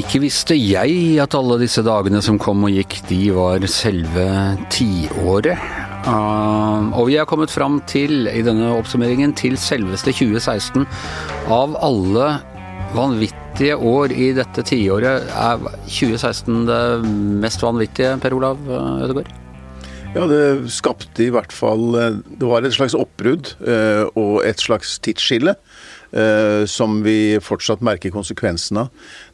Ikke visste jeg at alle disse dagene som kom og gikk, de var selve tiåret. Uh, og vi er kommet fram til, i denne oppsummeringen, til selveste 2016. Av alle vanvittige år i dette tiåret, er 2016 det mest vanvittige, Per Olav Ødegaard? Ja, det skapte i hvert fall Det var et slags oppbrudd eh, og et slags tidsskille. Eh, som vi fortsatt merker konsekvensen av.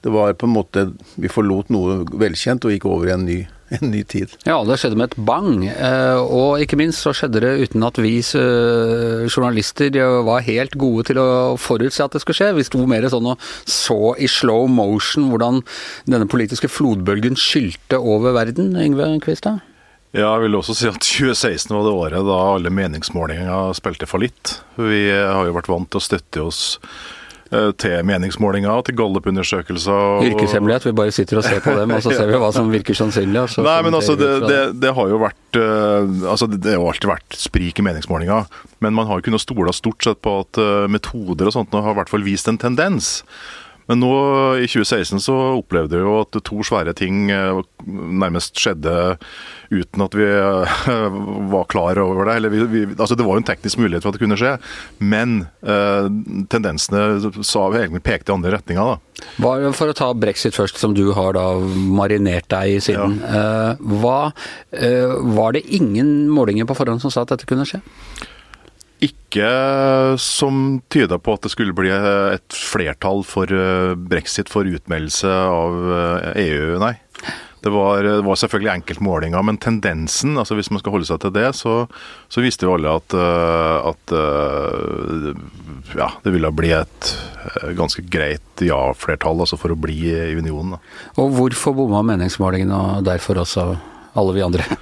Det var på en måte Vi forlot noe velkjent og gikk over i en ny, en ny tid. Ja, det skjedde med et bang. Eh, og ikke minst så skjedde det uten at vi eh, journalister var helt gode til å forutse at det skulle skje. Vi sto mer sånn og så i slow motion hvordan denne politiske flodbølgen skylte over verden. Yngve Kvistad? Ja, jeg vil også si at 2016 var det året da alle meningsmålinger spilte fallitt. Vi har jo vært vant til å støtte oss eh, til meningsmålinger, til gallupundersøkelser. Yrkeshemmelighet, vi bare sitter og ser på dem, og så ser vi hva som virker sannsynlig. Nei, men altså, det, det, det, har jo vært uh, altså, det har alltid vært sprik i meningsmålinger. Men man har jo kunnet stole stort sett på at metoder og sånt har i hvert fall vist en tendens. Men nå i 2016 så opplevde vi jo at to svære ting eh, nærmest skjedde uten at vi eh, var klar over det. Eller vi, vi, altså det var jo en teknisk mulighet for at det kunne skje, men eh, tendensene sa pekte i andre retninger. da. For å ta brexit først, som du har da marinert deg i siden. Ja. Eh, hva, eh, var det ingen målinger på forhånd som sa at dette kunne skje? Ikke som tyda på at det skulle bli et flertall for eh, brexit for utmeldelse av EU, eh, e nei. Det var, det var, selvfølgelig enkeltmålinger, men tendensen, altså hvis man skal holde seg til det, så, så visste jo alle at, eh, at, ja, det ville bli et ganske greit ja-flertall altså for å bli i unionen. Da. Og hvorfor bomma meningsmålingene, og derfor også alle vi andre?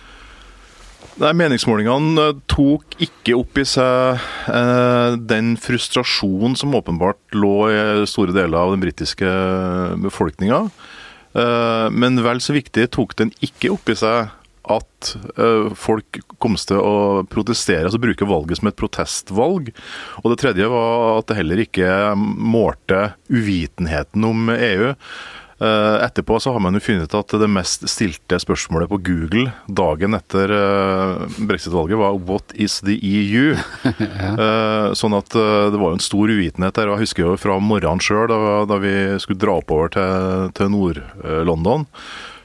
Nei, Meningsmålingene eh, tok ikke opp i seg eh, den frustrasjonen som åpenbart lå i store deler av den britiske befolkninga. Eh, men vel så viktig tok den ikke opp i seg at eh, folk kom til å protestere, altså bruke valget som et protestvalg. Og det tredje var at det heller ikke målte uvitenheten om EU. Eh, etterpå så har man jo funnet ut at det mest stilte spørsmålet på Google dagen etter eh, brexit-valget var 'What is the EU?' ja. Eh, sånn at det var jo en stor uvitenhet der. Jeg husker jo fra morgenen sjøl, da, da, vi skulle dra oppover til, til Nord-London.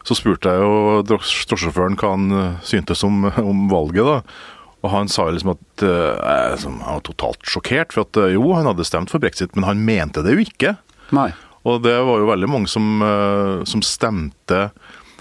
Så spurte jeg jo drosjesjåføren hva han syntes om, om valget. da. Og han sa liksom at uh, Han var totalt sjokkert, for at jo, han hadde stemt for brexit, men han mente det jo ikke. Nei. Og det var jo veldig mange som, eh, som stemte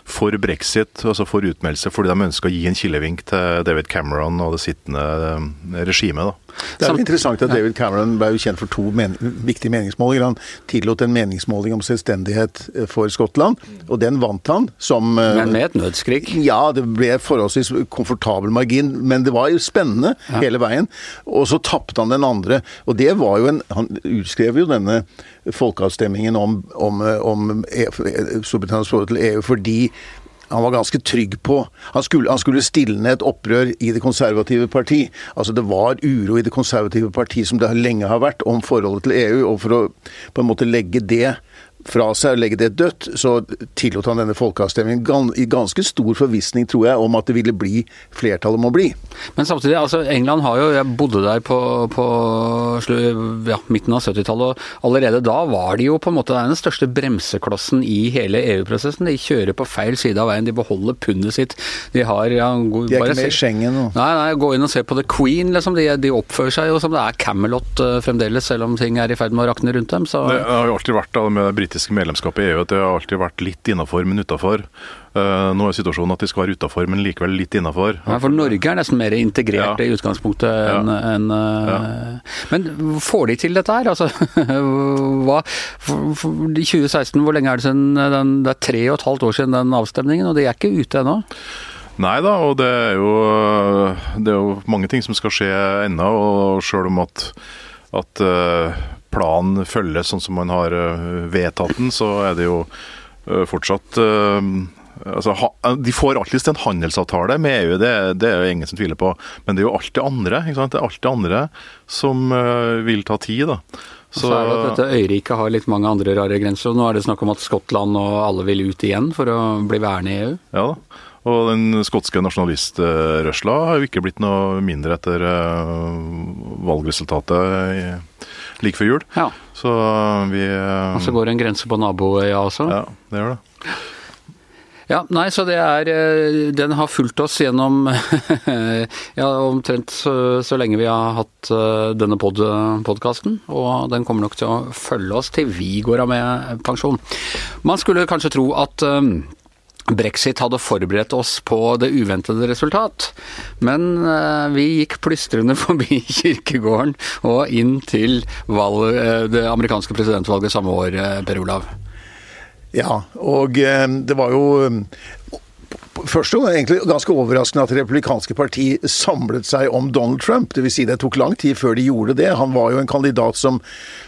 for brexit, altså for utmeldelse, fordi de ønska å gi en kilevink til David Cameron og det sittende eh, regimet. da. Det er jo interessant at David Cameron ble jo kjent for to men viktige meningsmålinger. Han tillot en meningsmåling om selvstendighet eh, for Skottland, og den vant han som Men med et nødskrik? Ja, det ble forholdsvis komfortabel margin, men det var jo spennende ja. hele veien. Og så tapte han den andre, og det var jo en Han utskrev jo denne folkeavstemningen om, om, om e, Storbritannias forhold til EU fordi han var ganske trygg på han skulle, han skulle stilne et opprør i Det konservative parti. Altså Det var uro i Det konservative parti, som det lenge har vært, om forholdet til EU. Og for å på en måte legge det fra seg og legge det dødt, så tillot han denne folkeavstemningen i ganske stor forvissning, tror jeg, om at det ville bli flertallet må bli. Men samtidig, altså England har jo Jeg bodde der på, på ja, midten av 70-tallet, og allerede da var de jo på en måte den største bremseklossen i hele EU-prosessen. De kjører på feil side av veien, de beholder pundet sitt. De har ja, De er ikke med i Schengen nå? Nei, nei, gå inn og se på The Queen, liksom. De, de oppfører seg jo som det er Camelot uh, fremdeles, selv om ting er i ferd med å rakne rundt dem. Så. Det har jo alltid vært da med britiske medlemskap i EU at det har alltid vært litt innafor, men utafor. Uh, nå er situasjonen at de skal være utafor, men likevel litt innafor. Ja, for Norge er nesten mer integrert ja. i utgangspunktet enn ja. en, uh, ja. Men får de til dette her? Altså, hva, for, for, I 2016, hvor lenge er det siden den, Det er tre og et halvt år siden den avstemningen, og de er ikke ute ennå? Nei da, og det er, jo, det er jo mange ting som skal skje ennå. Og sjøl om at, at planen følges sånn som man har eh, vedtatt den, så er det jo eh, fortsatt eh, altså, De får alltid en handelsavtale med EU, det, det, er jo ingen som tviler på. Men det er jo alt det andre ikke sant? Det er alt det andre som vil ta tid. da. Så, så er det at dette øyriket har litt mange andre rare grenser. og Nå er det snakk om at Skottland og alle vil ut igjen for å bli værende i EU. Ja da. Og den skotske nasjonalistrørsla har jo ikke blitt noe mindre etter valgresultatet like før jul. Ja. Så vi Og så går det en grense på naboøya også? Ja, det gjør det. Ja, nei, så det er Den har fulgt oss gjennom ja, omtrent så, så, lenge vi har hatt denne pod, podkasten. Og den kommer nok til å følge oss til vi går av med pensjon. Man skulle kanskje tro at Brexit hadde forberedt oss på det uventede resultat, men vi gikk plystrende forbi kirkegården og inn til valg, det amerikanske presidentvalget samme år, Per Olav. Ja, og det var jo Først og egentlig ganske overraskende at Det republikanske parti samlet seg om Donald Trump. Det vil si det tok lang tid før de gjorde det. Han var jo en kandidat som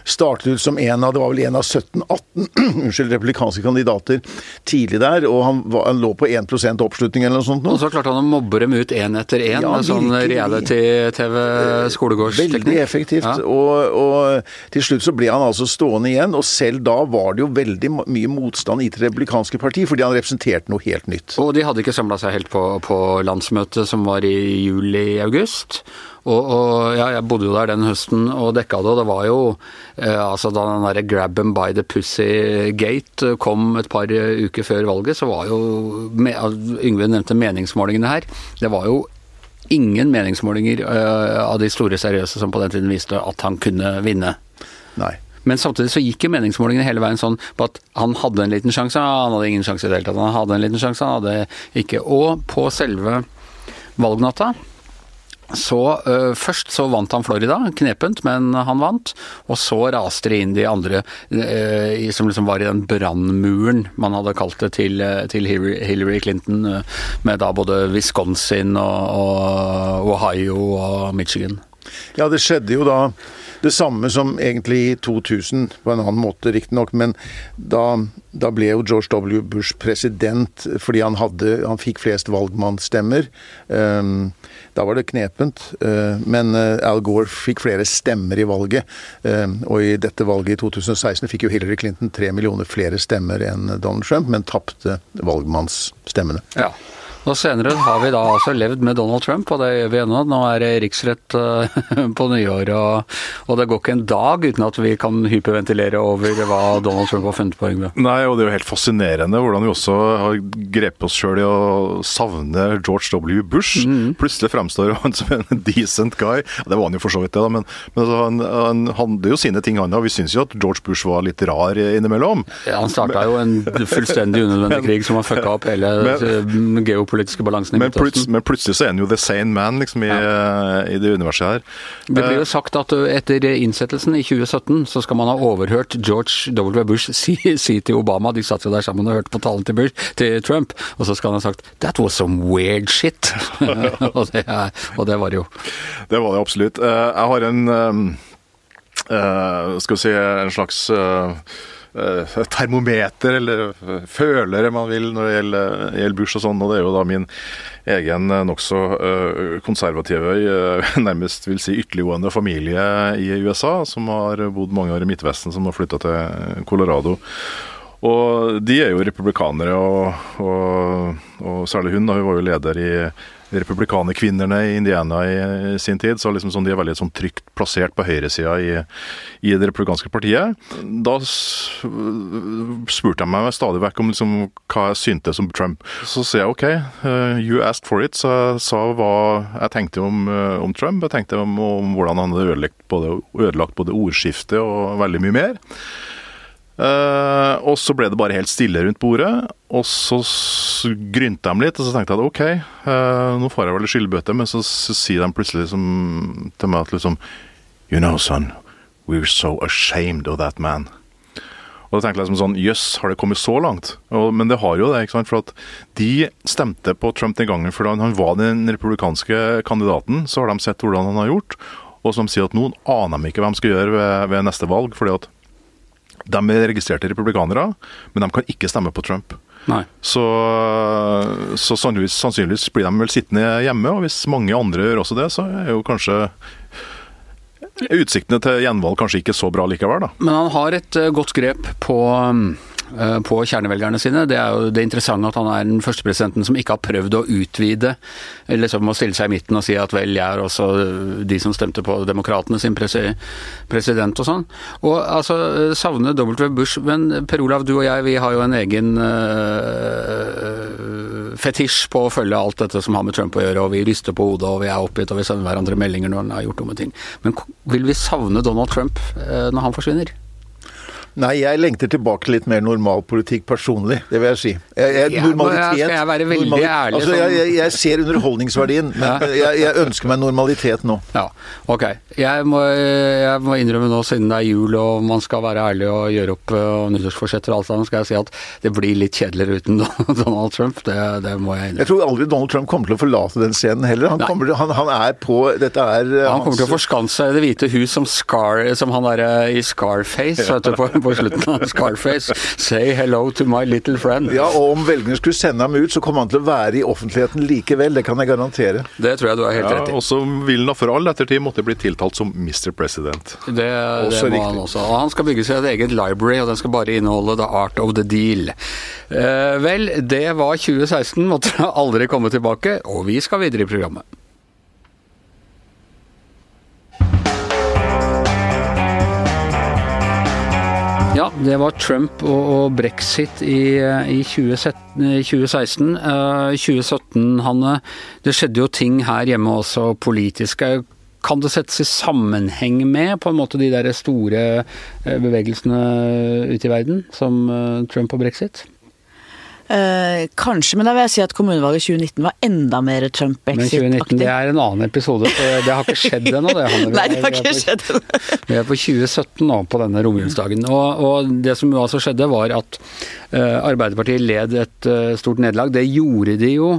startet ut som en av det var vel en av 17-18 unnskyld, republikanske kandidater tidlig der, og han, var, han lå på 1 oppslutning eller noe sånt. Nå. Og så klarte han å mobbe dem ut én etter én ja, med sånn reality-TV-skolegårdsteknikk. Veldig effektivt. Ja. Og, og, til slutt så ble han altså stående igjen, og selv da var det jo veldig mye motstand i det republikanske parti, fordi han representerte noe helt nytt. Og de hadde ikke samla seg helt på, på landsmøtet som var i juli-august. Og, og, ja, jeg bodde jo der den høsten og dekka det, og det var jo eh, altså Da den derre 'grab them by the pussy gate' kom et par uker før valget, så var jo Yngve nevnte meningsmålingene her. Det var jo ingen meningsmålinger eh, av de store seriøse som på den tiden viste at han kunne vinne. Nei. Men samtidig så gikk jo meningsmålingene hele veien sånn på at han hadde en liten sjanse, han hadde ingen sjanse i det hele tatt. Han hadde en liten sjanse, han hadde ikke. Og på selve valgnatta så uh, Først så vant han Florida, knepent, men han vant. Og så raste det inn de andre uh, som liksom var i den brannmuren man hadde kalt det til, til Hillary Clinton, uh, med da både Wisconsin og, og Ohio og Michigan. Ja, det skjedde jo da det samme som egentlig i 2000, på en annen måte riktignok, men da, da, ble jo George W. Bush president fordi han, hadde, han fikk flest valgmannsstemmer. Um, da var det knepent. Uh, men uh, Al Gore fikk flere stemmer i valget. Um, og i dette valget i 2016 fikk jo Hillary Clinton tre millioner flere stemmer enn Donald Trump, men tapte valgmannsstemmene. Ja. Og senere har vi da altså levd med Donald Trump, og det gjør vi ennå. Nå er det riksrett uh, på nyåret, og, og, det går ikke en dag uten at vi kan hyperventilere over hva Donald Trump har funnet på. Yngve. Nei, og det er jo helt fascinerende hvordan vi også har grepet oss sjøl i å savne George W. Bush. Mm. Plutselig fremstår han som en decent guy. Det var han jo for så vidt, det, da, men, men altså, han, han handler jo sine ting, han òg. Vi syns jo at George Bush var litt rar innimellom. Ja, han starta jo en fullstendig unødvendig krig som har fucka opp hele men, geopolitiske balansen i men, plut men plutselig så er han jo the sane man liksom, i, ja. i, det universet her. Det blir jo eh, sagt at etter innsettelsen i 2017 så skal man ha overhørt George W. Bush si, si til Obama, de satt jo der sammen og hørte på talen til, Bush, til Trump, og så skal han ha sagt 'that was some weird shit'. og, det, og, det, var det jo. Det var det absolutt. Eh, jeg har en skal vi si en slags Eh, termometer, eller følere man vil, når det gjelder, gjelder Bush og sånn. Og det er jo da min egen eh, nokså konservative, nærmest vil si ytterliggående familie i USA, som har bodd mange år i Midtvesten, som har flytta til Colorado. Og de er jo republikanere, og, og, og særlig hun, da, hun var jo leder i republikanerkvinnerne i Indiana i sin tid. Så liksom sånn, de er veldig sånn trygt plassert på høyresida i, i det republikanske partiet. Da spurte jeg meg stadig vekk om liksom, hva jeg syntes om Trump. Så sier jeg OK, uh, you asked for it. Så jeg sa hva jeg tenkte om, uh, om Trump. Jeg tenkte om, om hvordan han hadde ødelagt både, ødelagt både ordskiftet og veldig mye mer. Uh, og så ble det bare helt stille rundt bordet. Og så grynte de litt, og så tenkte jeg at OK, uh, nå får jeg vel skyldbøte. men så, sier de plutselig liksom, til meg at liksom You know, son, we're so ashamed of that man. Og da tenkte jeg liksom sånn Jøss, yes, har det kommet så langt? Og, men det har jo det. ikke sant? For at de stemte på Trump den gangen for da han var den republikanske kandidaten. Så har de sett hvordan han har gjort, og de sier at nå aner de ikke hva de skal gjøre ved, ved neste valg. fordi at de er registrerte republikanere, men de kan ikke stemme på Trump. Nei. Så, så sannsynligvis, sannsynligvis blir de vel sittende hjemme, og hvis mange andre gjør også det, så er jo kanskje utsiktene til gjenvalg kanskje ikke så bra likevel, da. Men han har et eh, godt grep på eh, på kjernevelgerne sine. Det er jo det interessante at han er den første presidenten som ikke har prøvd å utvide, eller liksom å stille seg i midten og si at vel, jeg er også de som stemte på demokratene sin president og sånn. Og altså, savne W. Bush, men Per Olav, du og jeg, vi har jo en egen øh, fetisj på å følge alt dette som har med Trump å gjøre, og vi ryster på hodet, og vi er oppgitt, og vi sender hverandre meldinger når han har gjort dumme ting. Men vil vi savne Donald Trump øh, når han forsvinner? Nei, jeg lengter tilbake til litt mer normal politikk personlig, det vil jeg si. Jeg, jeg, Ja, normalitet skal jeg være veldig normalitet. ærlig, Altså, jeg, jeg, ser underholdningsverdien, men jeg, ønsker meg normalitet nå. Ja, ok. Jeg må, jeg må innrømme nå, siden det er jul og man skal være ærlig og gjøre opp og nyttårsforsetter og alt sammen, skal jeg si at det blir litt kjedeligere uten Donald Trump. Det, det må jeg innrømme. Jeg tror aldri Donald Trump kommer til å forlate den scenen heller. Han, kommer, han, han er på Dette er uh, Han kommer til å forskanse seg i Det hvite hus som, Scar, som han derre i Scarface, vet du, på, på slutten av Scarface. Say hello to my little friend. Ja, og om velgerne skulle sende ham ut, så kommer han til å være i offentligheten likevel. Det kan jeg garantere. Det tror jeg du har helt Ja, rett i. og så vil han for all ettertid måtte bli tiltalt som Mr. President. Det, det må riktig. han også. Og han skal bygge seg et eget library, og den skal bare inneholde The Art of the Deal. Eh, vel, det var 2016, måtte aldri komme tilbake, og vi skal videre i programmet. Det var Trump og, og brexit i, 2017, i 2016. Uh, 2017, Hanne, det skjedde jo ting her hjemme også politisk. Eh, Kan det settes i sammenheng med på en måte de der store eh, bevegelsene ute i verden, som eh, Trump og brexit? Eh, kanskje, men da vil jeg si at kommunevalget 2019 var enda mer Men 2019 det er en annen episode, for det har ikke skjedd ennå. det, Hanne. Nei, det har ikke skjedd skjedd. Vi er på 2017 nå, på denne romjulsdagen. Og, og det som altså skjedde, var at eh, Arbeiderpartiet led et eh, stort nederlag. Det gjorde de jo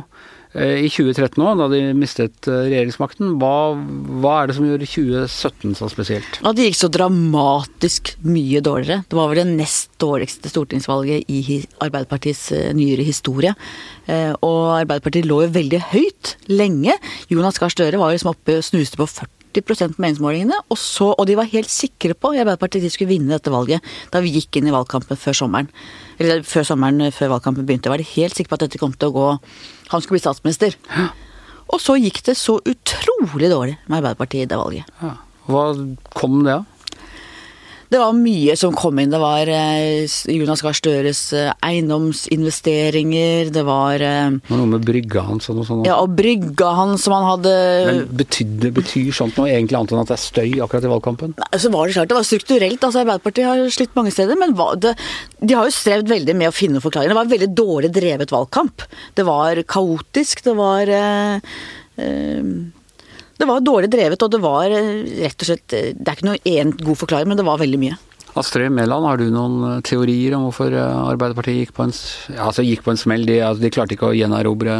i 2013 òg, da de mistet eh, regjeringsmakten. Hva, hva er det som gjør 2017 så spesielt? At det gikk så dramatisk mye dårligere. Det var vel det nest dårligste stortingsvalget i Arbeiderpartiets eh, nyere historie. Eh, og Arbeiderpartiet lå jo veldig høyt lenge. Jonas Gahr Støre var liksom oppe og snuste på 40 på meningsmålingene, og, så, og de var helt sikre på i Arbeiderpartiet at de skulle vinne dette valget da vi gikk inn i valgkampen før sommeren. Eller før sommeren, før valgkampen begynte, var de helt sikre på at dette kom til å gå Han skulle bli statsminister. Og så gikk det så utrolig dårlig med Arbeiderpartiet i det valget. Ja. Hva kom det av? Det var mye som kom inn. Det var eh, Jonas Gahr Støres eh, eiendomsinvesteringer, det var eh, Det var noe med brygga hans og noe sånt? ja, og brygga hans som han hadde Men betydde, betyr sånt noe egentlig annet enn at det er støy akkurat i valgkampen? Nei, så var det klart det var strukturelt. altså Arbeiderpartiet har slitt mange steder, men det, de har jo strevd veldig med å finne forklaringer. Det var en veldig dårlig drevet valgkamp. Det var kaotisk, det var eh, eh, Det var dårlig drevet, og det var eh, rett og slett eh, Det er ikke noe én god forklaring, men det var veldig mye. Astrid Mæland, har du noen eh, teorier om hvorfor Arbeiderpartiet gikk på en, ja, altså gikk på en smell? De, altså de klarte ikke å gjenerobre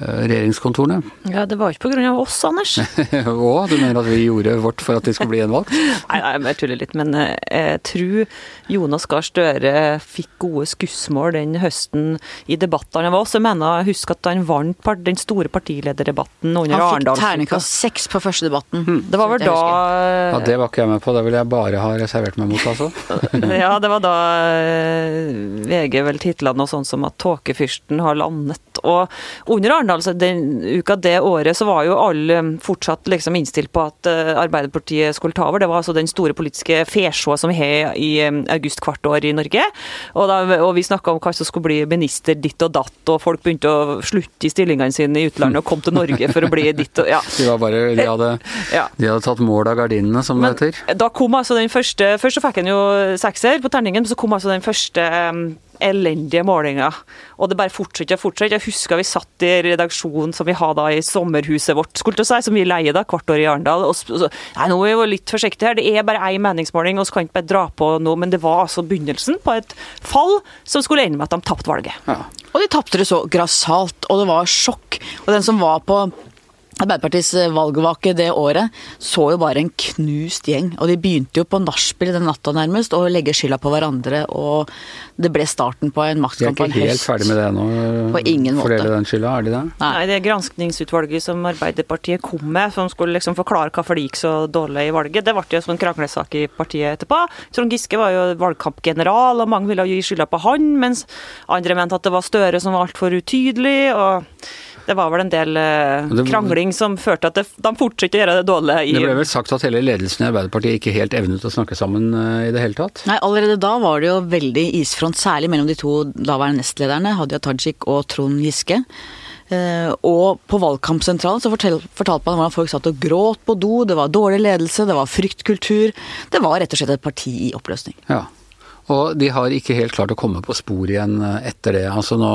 regjeringskontorene. Ja, det var ikke av oss, Anders. Og du mener at vi gjorde vårt for at de skulle bli gjenvalgt? Nei, nei, jeg tuller litt, men eh, jeg tror Jonas Gahr Støre fikk gode skussmål den høsten i debattene. Jeg var også mener, jeg husker at han vant part- den store partilederdebatten under Han fikk terningkast seks på første debatten. Det var vel da. Ja, Det var ikke jeg med på, det ville jeg bare ha reservert meg mot, altså. Ja, det var da eh, VG vel titla noe sånt som at tåkefyrsten har landet. Og under Arendal, så den uka det året, så var jo alle fortsatt liksom innstilt på at eh, Arbeiderpartiet skulle ta over. Det var altså den store politiske fesjåa som vi har i eh, august hvert år i Norge. Og, da, og vi snakka om hva som skulle bli minister ditt og datt, og folk begynte å slutte i stillingene sine i utlandet og kom til Norge for å bli ditt og ja. De var bare, de hadde, Ja. de hadde tatt mål av gardinene, som det heter. da kom altså den første Først så fikk han jo sekser på terningen, men så kom altså den første um, elendige målinger. Og det bare fortsetter og fortsetter. Jeg husker vi satt i redaksjonen som vi har da i sommerhuset vårt, skulle til å si, som vi leier da, hvert år i Arendal. Og så, nei, nå er vi litt forsiktige her, det er bare én meningsmåling, og så kan vi ikke bare dra på noe. Men det var altså begynnelsen på et fall som skulle ende med at de tapte valget. Ja. Og de tapte det så grassat, og det var sjokk. Og den som var på Arbeiderpartiets eh, valgvake det året så jo bare en knust gjeng. Og de begynte jo på nachspiel den natta nærmest, å legge skylda på hverandre. Og det ble starten på en De er ikke helt høst. ferdig med det nå? På ingen måte. Fordele den skylda, er de det? Nei. Nei, det granskningsutvalget som Arbeiderpartiet kom med, som skulle liksom forklare hvorfor det gikk så dårlig i valget, det ble jo en sånn kranglesak i partiet etterpå. Trond Giske var jo valgkampgeneral, og mange ville gi skylda på han, mens andre mente at det var Støre som var altfor utydelig. og det var vel en del eh, krangling som førte at de fortsatte å gjøre det dårlig i Det ble vel sagt at hele ledelsen i Arbeiderpartiet ikke helt evnet å snakke sammen eh, i det hele tatt? Nei, Allerede da var det jo veldig isfront, særlig mellom de to daværende nestlederne, Hadia Tajik og Trond Giske. Eh, og på valgkampsentralen så fortalte man hvordan folk satt og gråt på do, det var dårlig ledelse, det var fryktkultur. Det var rett og slett et parti i oppløsning. Ja. Og de har ikke helt klart å komme på spor igjen eh, etter det. Altså nå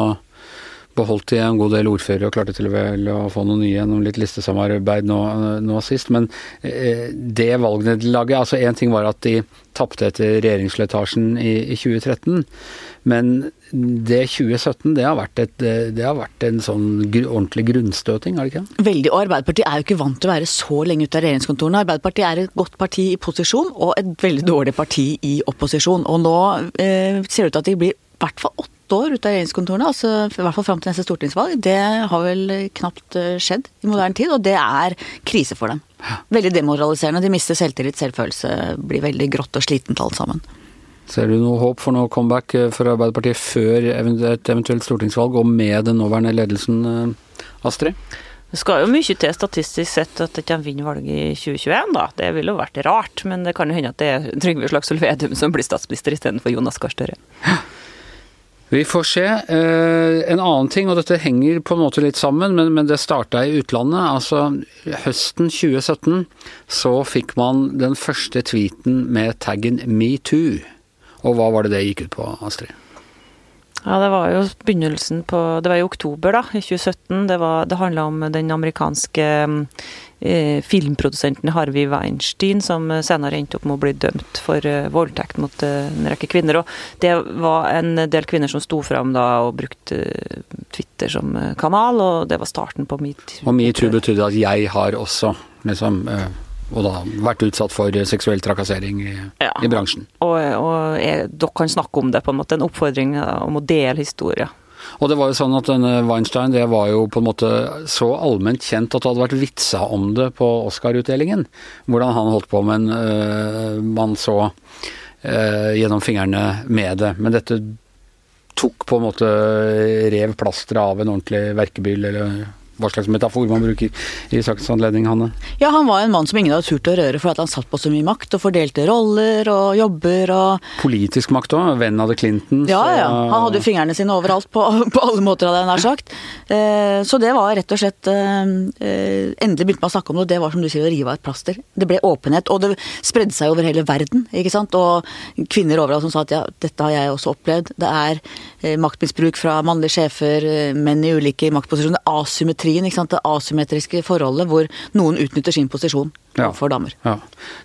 beholdt de en god del ordførere og klarte til og med å få noen nye gjennom litt listesamarbeid nå, nå sist. Men eh, det valgnederlaget Altså én ting var at de tapte etter regjeringsslitasjen i, i 2013. Men det 2017, det har vært, et, det har vært en sånn gr ordentlig grunnstøting, har det ikke? Veldig, og Arbeiderpartiet er jo ikke vant til å være så lenge ute av regjeringskontorene. Arbeiderpartiet er et godt parti i posisjon og et veldig dårlig parti i opposisjon. Og nå eh, ser det ut til at de blir i hvert fall åtte år ute av regjeringskontorene, altså i hvert fall fram til neste stortingsvalg. Det har vel knapt eh, skjedd i moderne tid, og det er krise for dem. Veldig demoraliserende. De mister selvtillit, selvfølelse, blir veldig grått og slitent alt sammen. Ser du noe håp for noe comeback eh, for Arbeiderpartiet før et eventuelt stortingsvalg, og med den nåværende ledelsen, eh, Astrid? Det skal jo mye til statistisk sett at de ikke vinner valget i 2021, da. Det ville jo vært rart, men det kan jo hende at det er Trygve Slagsvold Vedum som blir statsminister istedenfor Jonas Gahr Støre. Vi får se. Eh, en annen ting, og dette henger på en måte litt sammen, men, det starta i utlandet. Altså høsten 2017 så fikk man den første tweeten med taggen metoo. Og hva var det det gikk ut på, Astrid? Ja, det var jo begynnelsen på Det var i oktober, da, i 2017. Det, var, det handla om den amerikanske eh, filmprodusenten Harvey Weinstein, som senere endte opp med å bli dømt for eh, voldtekt mot eh, en rekke kvinner. Og det var en del kvinner som sto fram da og brukte eh, Twitter som eh, kanal, og det var starten på metoo. Og metoo betydde at jeg har også, liksom eh, og da vært utsatt for seksuell trakassering i, Ja. i bransjen. Og, og jeg, dere kan snakke om det, på en måte. En oppfordring om å dele historier. Og det var jo sånn at denne Weinstein det var jo på en måte så allment kjent at det hadde vært vitsa om det på Oscar-utdelingen. Hvordan han holdt på, men øh, man så øh, gjennom fingrene med det. Men dette tok på en måte rev plasteret av en ordentlig verkebyll, eller hva slags metafor man bruker i sakens anledning, Hanne. Ja, han var en mann som ingen hadde turt å røre for at han satt på så mye makt og fordelte roller og jobber og Politisk makt òg, venn av det Clinton. Ja, så- ja. Han hadde jo fingrene sine overalt på, på alle måter, hadde jeg nær sagt. Eh, Så det var rett og slett eh, eh, Endelig begynte man å snakke om det, og det var som du sier, å rive av et plaster. Det ble åpenhet, og det spredde seg over hele verden, ikke sant. Og kvinner overalt som sa at ja, dette har jeg også opplevd. Det er eh, maktmisbruk fra mannlige sjefer, menn i ulike maktposisjoner. Asymmetrien. Det asymmetriske forholdet hvor noen utnytter sin posisjon Ja. for damer. Ja.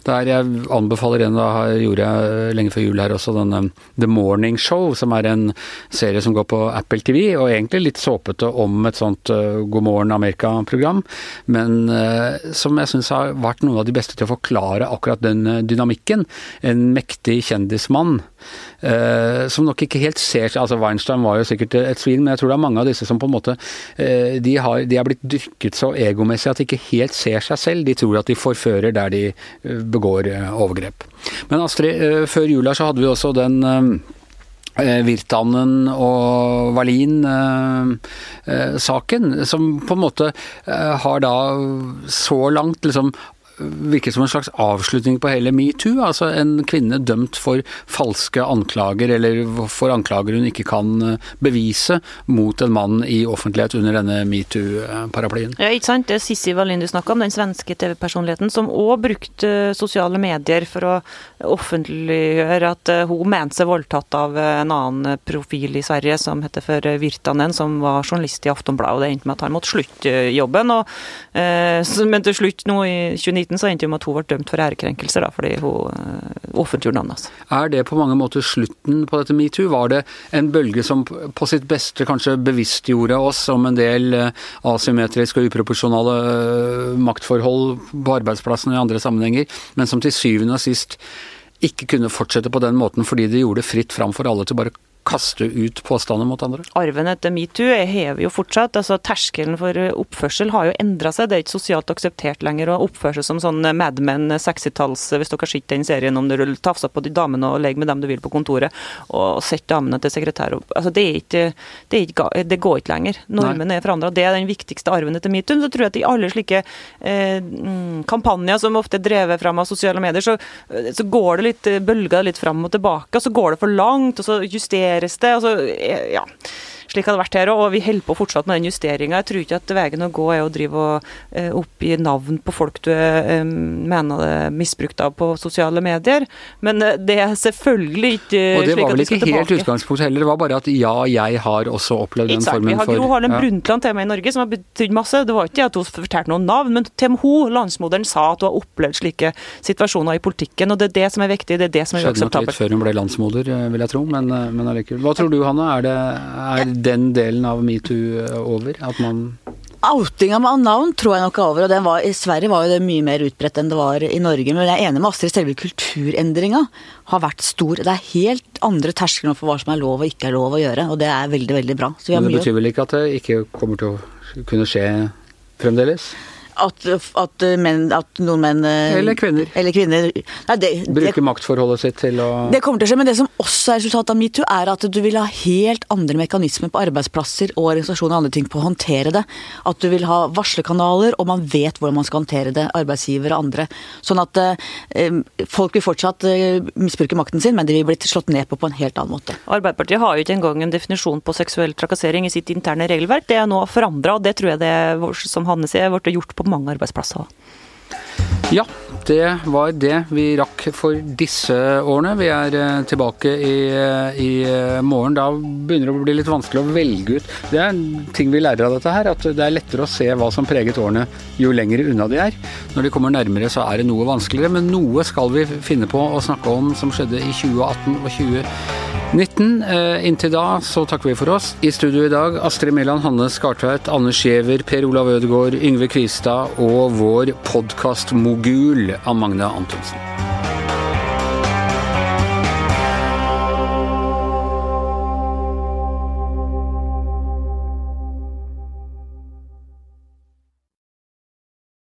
Der jeg anbefaler en, da gjorde jeg lenge før jul her også, denne The Morning Show, som er en serie som går på Apple TV, og egentlig litt såpete om et sånt uh, God morgen Amerika-program, men uh, som jeg syns har vært noen av de beste til å forklare akkurat den dynamikken. En mektig kjendismann. Uh, som nok ikke helt ser seg Altså Weinstein var jo sikkert et svin, men jeg tror det er mange av disse som på en måte de, har, de er blitt dyrket så egomessig at de ikke helt ser seg selv. De tror at de forfører der de uh, begår uh, overgrep. Men Astrid, uh, før jula så hadde vi også den Virtanen og Wallin-saken, som på en måte har da så langt liksom virket som en slags avslutning på hele metoo. Altså en kvinne dømt for falske anklager, eller for anklager hun ikke kan eh, bevise, mot en mann i offentlighet under denne metoo-paraplyen. Ja, ikke sant? Det er Sissi Wallin du snakka om, den svenske TV-personligheten, som òg brukte eh, sosiale medier for å offentliggjøre at eh, hun mente seg voldtatt av en annen profil i Sverige som heter for Virtanen, som var journalist i Aftonbladet, det endte med at han måtte slutte jobben. Og, men til slutt, nå i 29 2019 så endte det med at hun ble dømt for ærekrenkelser, da, fordi hun uh, offentliggjorde navnet hans. Er det på mange måter slutten på dette metoo? Var det en bølge som på sitt beste kanskje bevisstgjorde oss om en del uh, asymmetriske og uproporsjonale uh, maktforhold på arbeidsplassen og i andre sammenhenger, men som til syvende og sist ikke kunne fortsette på den måten fordi det gjorde fritt fram for alle til bare kaste ut påstander mot andre? Arven etter metoo hever jo fortsatt. altså Terskelen for oppførsel har jo endra seg. Det er ikke sosialt akseptert lenger å oppføre seg som sånn Mad Men 60-talls, hvis dere har sett den serien om du tafser på de damene og legger med dem du vil på kontoret, og setter damene til sekretær. Altså, det, er ikke, det, ikke, det går ikke lenger. Normen er forandra. Det er den viktigste arven etter metoo. Så tror jeg at i alle slike eh, mm, kampanjer som ofte er drevet fram av sosiale medier, så, så går det litt bølger litt fram og tilbake, og så går det for langt, og så justerer justeres det. Altså, ja. Slik har det vært her òg, og vi holder på fortsatt med den justeringa. Jeg tror ikke at veien å gå er å drive og uh, oppgi navn på folk du uh, mener det er misbrukt av på sosiale medier, men uh, det er selvfølgelig ikke slik at det skal tilbake. Og det var vel ikke helt utgangspunktet heller, det var bare at ja, jeg har også opplevd den formen for Vi har Gro Harlem ja. Brundtland til meg i Norge, som har betydd masse. Det var ikke at hun fortalte noen navn, men til hun, landsmoderen, sa at hun har opplevd slike situasjoner i politikken, og det er det som er viktig, det er det som er uakseptabelt. Skjedde nok litt før hun ble landsmoder, vil jeg tro, men, men allikevel. Hva tror du, Hanne? Er det er den delen av metoo over? At man Outinga med navn tror jeg nok er over, og var, i Sverige var jo det mye mer utbredt enn det var i Norge. Men jeg er enig med Astrid, selve kulturendringa har vært stor. Det er helt andre terskler for hva som er lov og ikke er lov å gjøre, og det er veldig, veldig bra. men det betyr vel ikke at det ikke kommer til å kunne skje fremdeles? At, at, menn, at, noen menn eh, Eller kvinner. Eller kvinner. Nei, det, Bruker det, maktforholdet sitt til å Det kommer til å skje, men det som også er resultatet av metoo, er at du vil ha helt andre mekanismer på arbeidsplasser og organisasjoner og andre ting på å håndtere det. At du vil ha varslerkanaler, og man vet hvordan man skal håndtere det. Arbeidsgiver og andre. Sånn at eh, folk vil fortsatt eh, misbruke makten sin, men de vil bli slått ned på på en helt annen måte. Arbeiderpartiet har jo ikke engang en definisjon på seksuell trakassering i sitt interne regelverk. Det er nå forandra, og det tror jeg det, som Hanne sier, ble gjort på på mange arbeidsplasser. Ja, det var det vi rakk for disse årene. Vi er eh, tilbake i, eh, i, eh, morgen. Da begynner det å bli litt vanskelig å velge ut. Det er en ting vi lærer av dette her, at det er lettere å se hva som preget årene jo lenger unna de er. Når de kommer nærmere så er det noe vanskeligere, men noe skal vi finne på å snakke om som skjedde i 2018 og 2020. 19. Eh, inntil da så takker vi for oss. I studio i dag Astrid Mæland, Hanne Skartveit, Anne Skjever, Per Olav Ødegaard, Yngve Kvistad og vår podkastmogul Magne Antonsen.